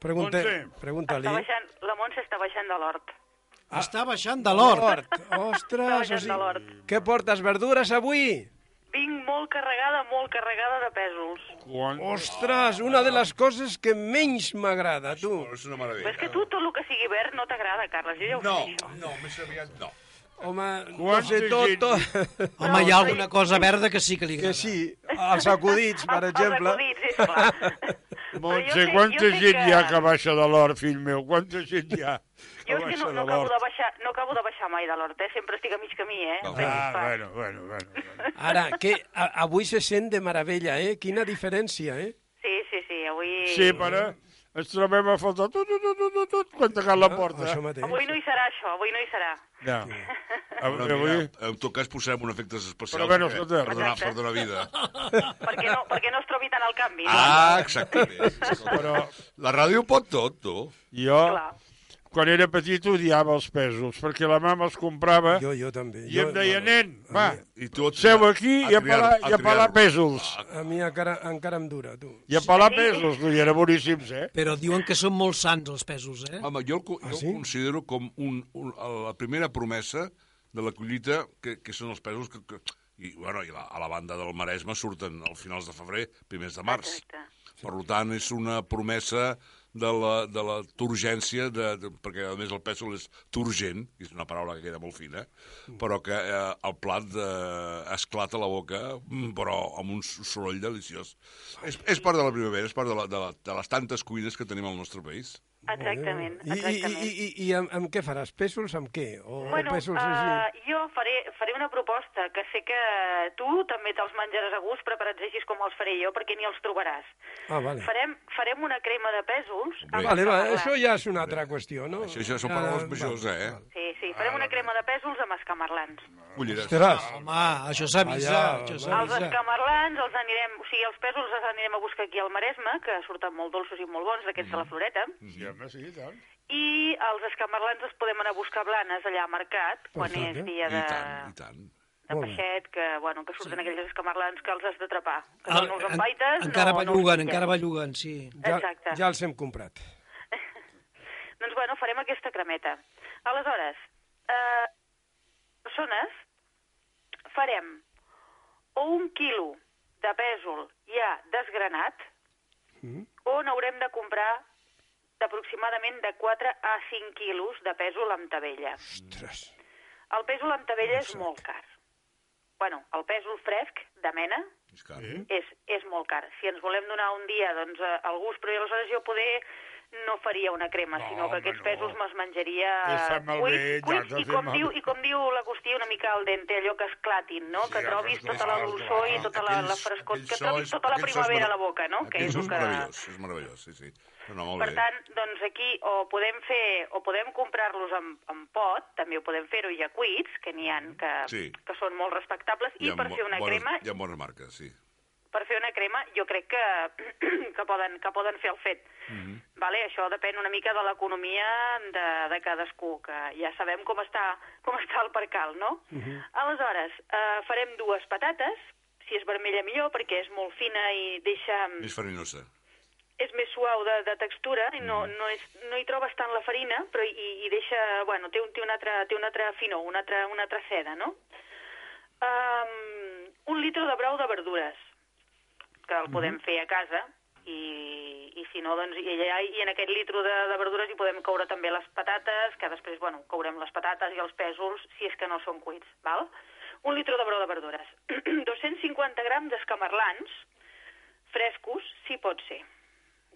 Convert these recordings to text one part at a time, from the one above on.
Pregunta, Montse. pregunta-li. Està baixant, la Montse està baixant de l'hort. Està baixant de l'hort. Hort. Ostres, o baixant de l'hort. sigui, què portes, verdures avui? Vinc molt carregada, molt carregada de pèsols. Quan... Ostres, una de les coses que menys m'agrada, tu. És una Però meravella. és que tu tot el que sigui verd no t'agrada, Carles, jo ja ho No, sé. això. no, més aviat no. Home, no sé, tot, tot... Home, hi ha alguna cosa verda que sí que li Que agrada. sí, els acudits, per exemple. Els acudits, sisplau. Montse, quanta sé gent que- hi ha que baixa de l'hort, fill meu? Quanta gent hi ha? Jo és que no, no, acabo de baixar, no acabo de baixar mai de l'hort, eh? Sempre estic a mig camí, eh? Ah, Ah, bueno, bueno, bueno. bueno. Ara, que a, avui se sent de meravella, eh? Quina diferència, eh? Sí, sí, sí, avui... Sí, però ens trobem a faltar tot, tot, tot, tot, tot, tot, quan tancat la porta. Això mateix. Avui no hi serà això, avui no hi serà. No. Però, Avui, mira, avui... en tot cas posarem un efectes especials Però bueno, escolta. per, donar, per donar vida. perquè, no, perquè no es trobi tant el canvi. no? Ah, exactament. Però La ràdio pot tot, tu. jo, Clar. Quan era petit, odiava els pèsols, perquè la mama els comprava Jo, jo també. i jo, em deia, bueno, nen, va, I tu et- seu aquí i a pelar, i a pelar criar-lo. pèsols. A mi encara, encara em dura, tu. I a pelar pèsols, tu, i eren boníssims, eh? Però diuen que són molt sants els pesos, eh? Home, jo, el, co- jo sí? el considero com un, un, la primera promesa de la collita, que, que són els pesos que, que i, bueno, i la, a la banda del Maresme surten al finals de febrer, primers de març. Exacte. Per tant, és una promesa de la, de la turgència, de, de, perquè a més el pèsol és turgent, és una paraula que queda molt fina, però que eh, el plat de, esclata a la boca, mm, però amb un soroll deliciós. És, és part de la primavera, és part de, la, de, la, de les tantes cuines que tenim al nostre país. Exactament, I, i, exactament. i, i, i amb, amb què faràs? Pèsols amb què? O Bueno, pèsols uh, així? jo faré, faré una proposta que sé que tu també te'ls menjaràs a gust preparats així com els faré jo, perquè ni els trobaràs. Ah, vale. Farem, farem una crema de pèsols amb Vale, va, això ja és una altra qüestió, no? Això ja són paraules Ah, majors, eh? Sí, sí, farem una crema de pèsols amb escamarlans. Colliràs. Ostres, Home, això s'avisa, Els escamarlans els anirem, o sigui, els pèsols els anirem a buscar aquí al Maresme, que surten molt dolços i molt bons, d'aquests de la Floreta, Sí, home, sí, i tant. i els escamarlans els podem anar a buscar blanes allà al mercat, quan Perfecte. és dia I de, tant, i tant. de peixet, que, bueno, que surten aquells escamarlans que els has d'atrapar. Que Ah, no els en- empaites, encara no, belluguen, no encara belluguen, sí. Ja, Exacte. ja els hem comprat. Doncs bueno, farem aquesta cremeta. Aleshores, eh, persones, farem o un quilo de pèsol ja desgranat, Mm. o n'haurem de comprar d'aproximadament de 4 a 5 quilos de pèsol amb tabella. Ostres. El pèsol amb tabella és molt car. Bueno, el pèsol fresc de mena És car. és, és molt car. Si ens volem donar un dia doncs, eh, el gust, però aleshores jo poder no faria una crema, No, sinó que aquests no. pèsols me'ls menjaria cuits, cuits, ja, i, com diu. I com diu l'Agustí, una mica al dente, allò que esclatin, no? Sí, que trobis tota la dolçor i tota la, la Aquells- frescor, aquells que trobis tota la aquells primavera a la boca, no? Que Aquells és és que... meravellós, és meravellós, sí, sí. No, molt Per bé. tant, doncs aquí o podem fer o podem comprar-los en, en pot, també ho podem fer-ho ja cuits, que n'hi ha que, Sí. que són molt respectables, i, ha per fer una bones, crema, Hi ha bones marques, sí. Per fer una crema jo crec que, que, poden, que poden fer el fet. Mhm. vale? Això depèn una mica de l'economia de, de cadascú, que ja sabem com està, com està el percal, no? Aleshores, eh, farem dues patates, si és vermella millor, perquè és molt fina i deixa... Més farinosa. és més suau de, de textura i no, no, és, no hi trobes tant la farina, però i, i deixa, bueno, té un, té una altra, té una altra finor, una altra, una altra seda, no? Um, un litre de brou de verdures, que el podem fer a casa, i, i si no, doncs, i, allà, i en aquest litre de, de verdures hi podem coure també les patates, que després, bueno, courem les patates i els pèsols, si és que no són cuits, val? Un litre de brou de verdures. 250 grams d'escamarlans, frescos, si pot ser.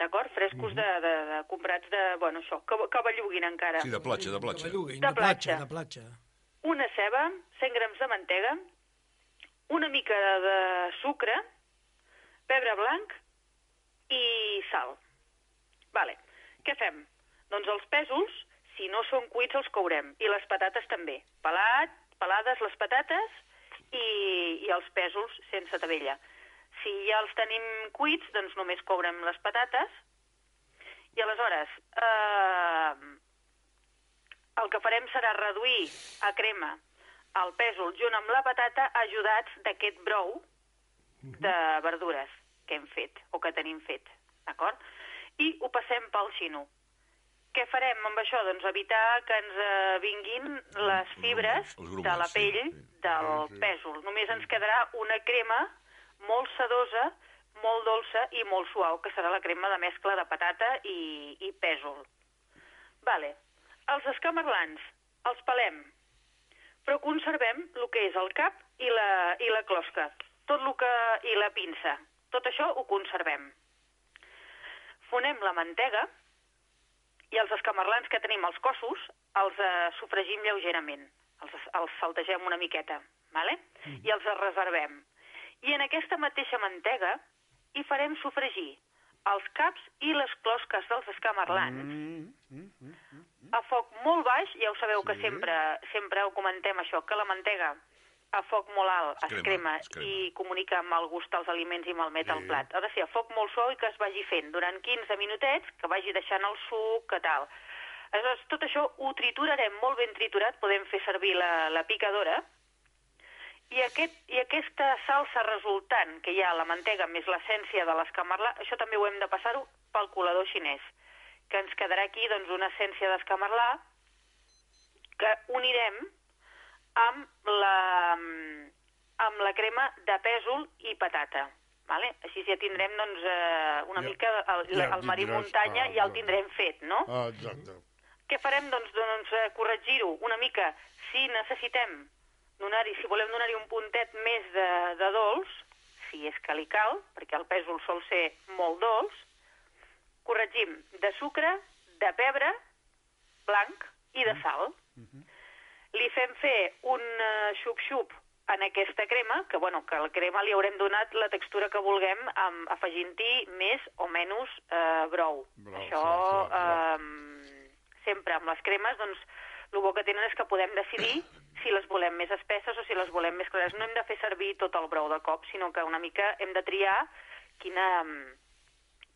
D'acord? Frescos de, de, de, comprats de, bueno, això, que, que belluguin encara. Sí, de platja, de platja. De de platja. de platja. Una ceba, 100 grams de mantega, una mica de sucre, pebre blanc i sal. Vale. Què fem? Doncs els pèsols, si no són cuits, els courem. I les patates també. Pelat, pelades les patates i, i els pèsols sense tabella. Si ja els tenim cuits, doncs només courem les patates. I aleshores, eh, el que farem serà reduir a crema el pèsol junt amb la patata ajudats d'aquest brou de verdures que hem fet o que tenim fet, d'acord? i ho passem pel xino. Què farem amb això? Doncs evitar que ens eh, vinguin les fibres de la sí, pell sí. del pèsol. Només ens quedarà una crema molt sedosa, molt dolça i molt suau, que serà la crema de mescla de patata i, i pèsol. Vale. Els escamarlans els pelem, però conservem el que és el cap i la, i la closca, tot el que, i la pinça. Tot això ho conservem. Fonem la mantega i els escamarlans que tenim als cossos els eh, sofregim lleugerament, els, els saltegem una miqueta, vale? i els reservem. I en aquesta mateixa mantega hi farem sofregir els caps i les closques dels escamarlans a foc molt baix, ja ho sabeu que sempre, sempre ho comentem això, que la mantega a foc molt alt Es es crema, crema, es crema. i comunica amb el gust als aliments i malmet el Sí. plat. Ha de ser a foc molt suau i que es vagi fent durant 15 minutets, que vagi deixant el suc, que tal. Aleshores, tot això ho triturarem molt ben triturat, podem fer servir la, la picadora, i, aquest, I aquesta salsa resultant que hi ha a la mantega més l'essència de l'escamarlà, això també ho hem de passar-ho pel colador xinès, que ens quedarà aquí doncs, una essència d'escamarlà que unirem amb la, amb la crema de pèsol i patata. Vale? Així ja tindrem doncs, eh, una Ja- mica el, ja el marí tindràs- muntanya, ah, ja el tindrem fet, no? Ah, exacte. Què farem, doncs, doncs eh, corregir-ho una mica. Si necessitem donar-hi, si volem donar-hi un puntet més de, de dolç, si és que li cal, perquè el pèsol sol ser molt dolç, corregim de sucre, de pebre, blanc i de sal. Li fem fer un uh, xup-xup en aquesta crema, que, bueno, que a la crema li haurem donat la textura que vulguem amb, afegint-hi més o menys eh, brou. Brou, Això, clar, clar, clar. eh, sempre amb les cremes, doncs, el bo que tenen és que podem decidir si les volem més espesses o si les volem més clares. No hem de fer servir tot el brou de cop, sinó que una mica hem de triar quina,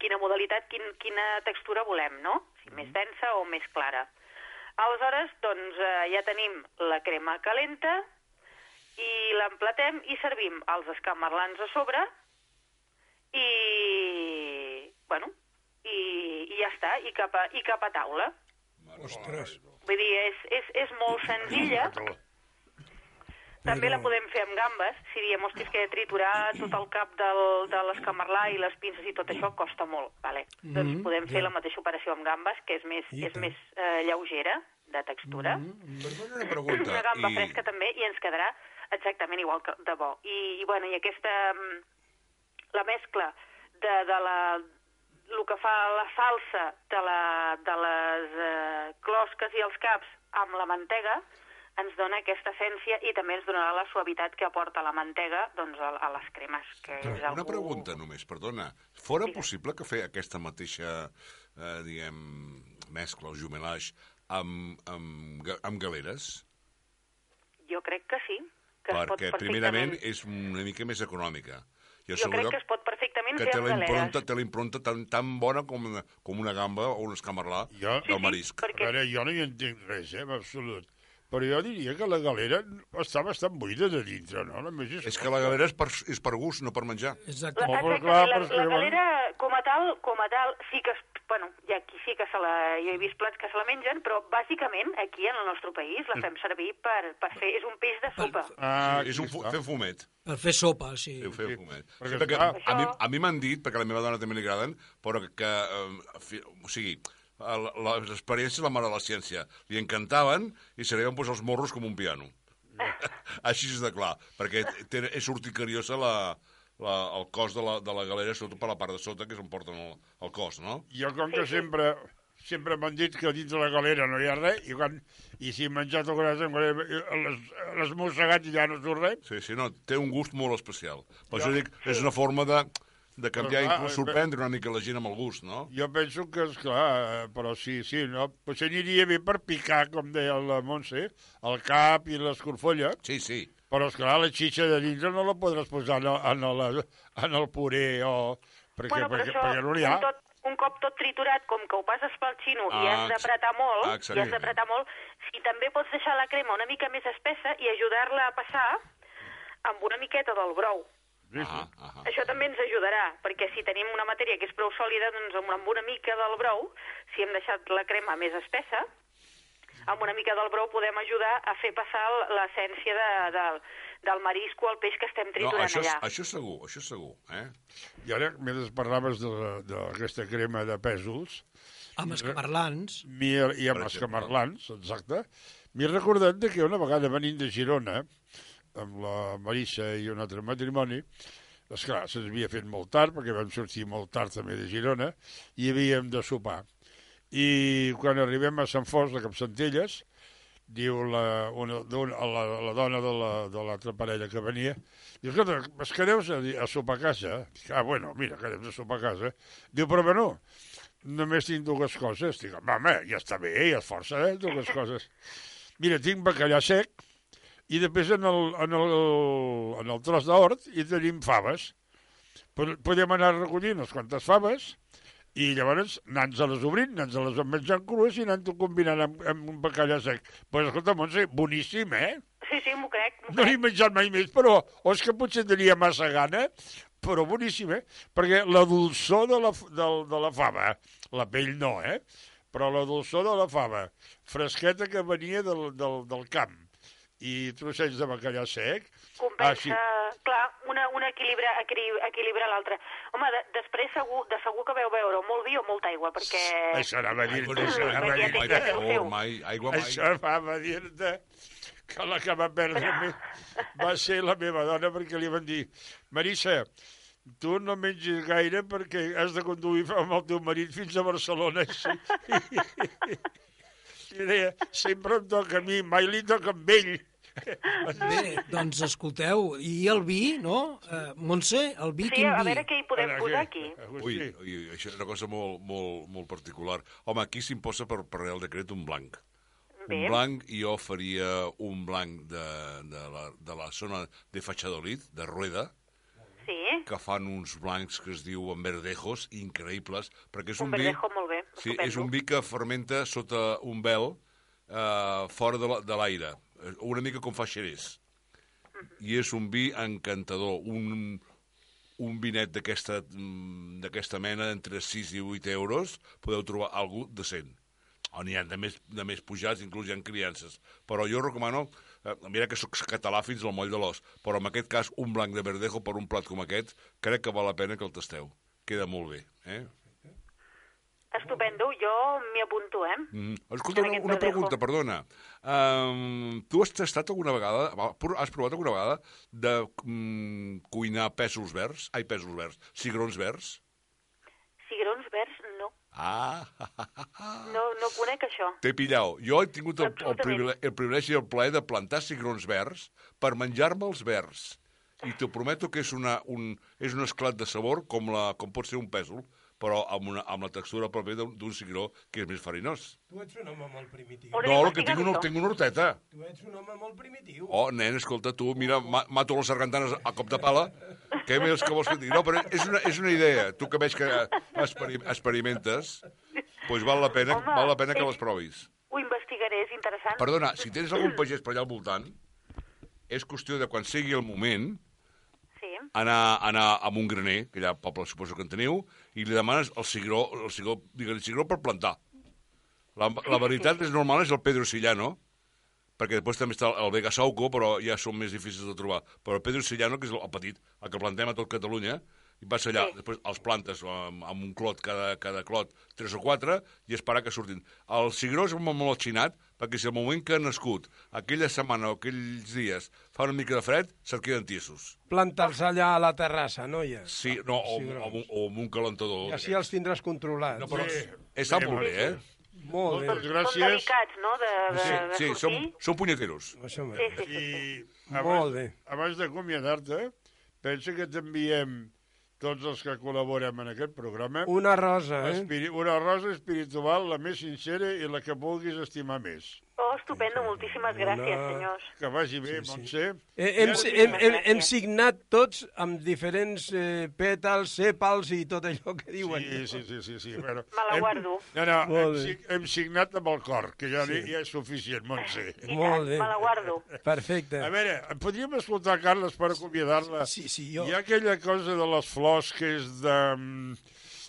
quina modalitat, quin, quina textura volem, no? Si més densa o més clara. Aleshores, doncs, eh, ja tenim la crema calenta i l'emplatem i servim els escamarlans a sobre i, bueno, i, i ja està, i cap a, i cap a taula. Ostres. Vull dir, és, és, és molt senzilla. També la podem fer amb gambes. Si diem, hosti, és que triturar tot el cap del, de l'escamarlà i les pinces i tot això costa molt. Vale. Mhm, Doncs podem fer la mateixa operació amb gambes, que és més, I és tant. més eh, lleugera de textura. Perdona una pregunta. Una gamba i- fresca també i ens quedarà exactament igual que de bo. I, i, bueno, i aquesta... mm, La mescla de, de la el que fa la salsa de, la, de les eh, closques i els caps amb la mantega ens dona aquesta essència i també ens donarà la suavitat que aporta la mantega doncs, a, a les cremes. Que és Una algú... pregunta només, perdona. Fora possible que fer aquesta mateixa, eh, diguem, mescla o jumelage amb, amb, amb galeres? Jo crec que sí. Que es pot Perquè, perfectament... primerament, és una mica més econòmica. I Jo crec lloc, que es pot perfectament que fer amb la galeres. impronta, té la impronta tan, tan bona com una, com una gamba o un escamarlà Jo- del marisc. perquè- A veure, jo no hi entenc res, eh, en absolut. Però jo diria que la galera està bastant buida de dintre, no? Només és... És que la galera és per, és per gust, no per menjar. Exacte. La, exacte, clar, la, la llavors- galera, com a tal, com a tal, sí que... Bueno, hi ha qui sí que se la... Jo he vist plats que se la mengen, però bàsicament aquí en el nostre país la fem servir per, per fer... És un peix de sopa. Ah, és un fu fer fumet. Per fer sopa, sí. Fer, fer Sí, fumet. perquè Sí, perquè clar- a mi, Això- a mi m'han dit, perquè a la meva dona també li agraden, però que, eh, fi- o sigui, el- les experiències la mare de la ciència. Li encantaven i se li van posar els morros com un piano. Així és de clar, perquè té, és urticariosa la, la, el cos de la, de la galera, sobretot per la part de sota, que és on porten el, el cos, no? Jo com que sempre sempre m'han dit que dins de la galera no hi ha res, i, quan, i si he menjat alguna cosa, eh, l'has l'has mossegat i ja no surt res, Sí, sí, no, té un gust molt especial. Per Ja. això dic, és una forma de, de canviar, Però clar, inclús eh, sorprendre una mica la gent amb el gust, no? jo penso que, és clar, però sí, sí, no? Potser aniria bé per picar, com deia la Montse, el cap i l'escorfolla, Sí, sí. Però, és clar la xitxa de dintre no la podràs posar en el, en el, en el puré o... Perquè, bueno, perquè, això, perquè no n'hi ha. un, tot, un cop tot triturat, com que ho passes pel xino i Ah, has d'apretar molt, ah, i has d'apretar molt, si també pots deixar la crema una mica més espessa i ajudar-la a passar amb una miqueta del brou. Ah, sí. ah, Això també ens ajudarà, perquè si tenim una matèria que és prou sòlida, doncs amb una mica del brou, si hem deixat la crema més espessa, amb una mica del brou podem ajudar a fer passar l'essència de, del, del marisc o el peix que estem No, triturant això, és- allà. això segur, això segur, eh? I ara, mentre parlaves d'aquesta crema de pèsols, Amb escamarlans. m'hi- i amb Per els exemple. camarlans, exacte, m'he recordat de que una vegada venint de Girona, amb la Marissa i un altre matrimoni, esclar, se'ns havia fet molt tard, perquè vam sortir molt tard també de Girona, i havíem de sopar. I quan arribem a Sant Fos, de Capcentelles, diu la, una, una, la, la dona de la- de l'altra parella que venia, diu, escolta, es quedeu a, a sopar a casa? Dic, ah, bueno, mira, quedem a sopar a casa. Diu, però bueno, només tinc dues coses. Dic, home, ja està bé, ja és força, eh, dues coses. Mira, tinc bacallà sec i després en el, en el, en el tros d'hort hi tenim faves. Pod- Podem anar recollint unes quantes faves i llavors anant-se-les obrint, anant-se-les menjant crues i anant-ho combinant amb, amb un bacallà sec. Doncs pues, escolta, Montse, boníssim, eh? Sí, sí, m'ho crec. m'ho No crec. l'he menjat mai més, però o és que potser tenia massa gana, però boníssim, eh? Perquè la dolçor de la, del, de la fava, la pell no, eh? Però la dolçor de la fava, fresqueta que venia del, del, del camp, i trossets de bacallà sec, Compensa, Ah, sí. clar, una, una equilibra, equilibra, l'altra. Home, de, després segur, de segur que veu veure molt vi o molta aigua, perquè... això anava a dir-te, no, això anava a dir-te, aigua mai. això anava a dir-te que la que va perdre més va ser la meva dona perquè li van dir Marissa, tu no mengis gaire perquè has de conduir amb el teu marit fins a Barcelona. Sí. I deia, sempre em toca a mi, mai li toca amb ell. Bé, doncs escolteu, i el vi, no? Eh, Montse, el vi, Sí, quin a vi? veure què hi podem Ara, posar aquí. Ui, ui, això és una cosa molt, molt, molt particular. Home, aquí s'imposa per, per Real Decret un blanc. Bé. Un blanc, i jo faria un blanc de, de, la, de la zona de Fachadolid, de Rueda, Sí, que fan uns blancs que es diuen verdejos, increïbles, perquè és un un, vi... verdejo molt bé. Sí, estupendo. és un vi que fermenta sota un vel eh, fora de la- de l'aire, eh, una mica com fa Xerès. I és un vi encantador, un, un vinet d'aquesta mm, mena, entre 6 i 8 euros, podeu trobar algú decent. O n'hi ha de més, de més pujats, inclús hi ha criances. Però jo recomano, eh, mira que sóc català fins al moll de l'os, però en aquest cas un blanc de verdejo per un plat com aquest, crec que val la pena que el tasteu. Queda molt bé, eh? Estupendo, jo m'hi apunto, eh? Mm. Escolta, una, una pregunta, perdona. Um, tu has tastat alguna vegada, has provat alguna vegada de mm, cuinar pèsols verds? Ai, pèsols verds, cigrons verds? Cigrons verds, no. Ah, No, no conec això. t'he pillau. Jo he tingut el, el, privilegi, el privilegi i el plaer de plantar cigrons verds per menjar-me els verds. I t'ho prometo que és, una, un, és un esclat de sabor com, la, com pot ser un pèsol, però amb, una, amb la textura pròpia d'un cigró que és més farinós. Tu ets un home molt primitiu. No, el que tinc, això. tinc una horteta. Tu ets un home molt primitiu. Oh, nen, escolta, tu, mira, ma mato les sargantanes a cop de pala. Què més que vols que digui? No, però és una, és una idea. Tu que veig que experi experimentes, doncs val la pena, Home, val la pena que és- les provis. Ho investigaré, és interessant. Perdona, si tens algun pagès per allà al voltant, és qüestió de quan sigui el moment. Anar, anar un graner, que allà al poble suposo que en teniu, i li demanes el cigró, el cigró, digue'l cigró per plantar. La, la veritat és normal és el Pedro Sillano, perquè després també està el Vega Sauco, però ja són més difícils de trobar. Però el Pedro Sillano, que és el, el petit, el que plantem a tot Catalunya, i vas allà, Sí. després els plantes amb, amb un clot, cada, cada clot, tres o quatre, i esperar que surtin. El cigró és molt, molt xinat, perquè si al moment que ha nascut, aquella setmana o aquells dies, fa una mica de fred, se't queden tiesos. Planta'ls allà a la terrassa, noia. Sí, no, o, o, un- o amb un calentador. I així els tindràs controlats. No, però Sí. està Sí, molt bé, eh? Molt bé. Moltes Són gràcies. delicats, no?, de, de, Sí, de sí, sortir. som, som punyeteros. Això Sí, m'agrada. sí, sí. I Molt abans, bé. abans d'acomiadar-te, pensa que t'enviem tots els que col·laborem en aquest programa Una rosa, eh? espiri una rosa espiritual, la més sincera i la que vulguis estimar més. Oh, estupendo, moltíssimes gràcies, senyors. Que vagi bé, Montse. Eh, hem, hem, hem, hem signat tots amb diferents eh, pètals, sèpals i tot allò que diuen. Sí, sí, sí, sí, sí. Bueno, Me la hem- guardo. No, no, hem, Molt hem signat amb el cor, que ja, sí. ja és suficient, Montse. I Molt bé. me la guardo. Perfecte. A veure, podríem escoltar, Carles, per acomiadar-la? Sí, sí, jo... Hi ha aquella cosa de les flors que és de, mm,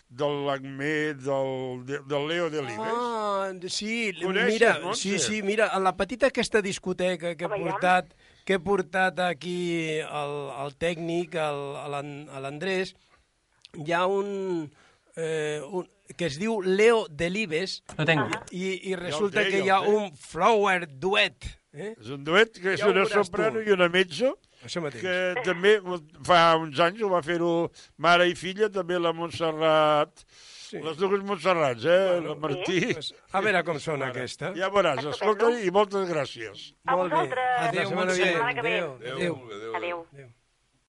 del Lagmé, del, de, del Leo Delibes. Ah, sí, Coneixes, mira, Montse? sí, sí, mira, a la petita aquesta discoteca que he portat, que he portat aquí el, el tècnic, l'Andrés, hi ha un, eh, un que es diu Leo Delibes Lo tengo. i, i resulta té, que ja hi ha té. un flower duet. Eh? És un duet que és Ja una soprano tu. i una mezzo, Això mateix. que també fa uns anys ho va fer-ho mare i filla, també la Montserrat, sí. les dues Montserrats, eh? Bueno, la Martí. Pues, a veure com sona aquesta. Ja veuràs, escolta i moltes gràcies. A Molt bé. vosaltres. Adéu, Adéu, setmana Montse. vinent. Setmana que ve. Adéu. Adéu. Adéu. Adéu.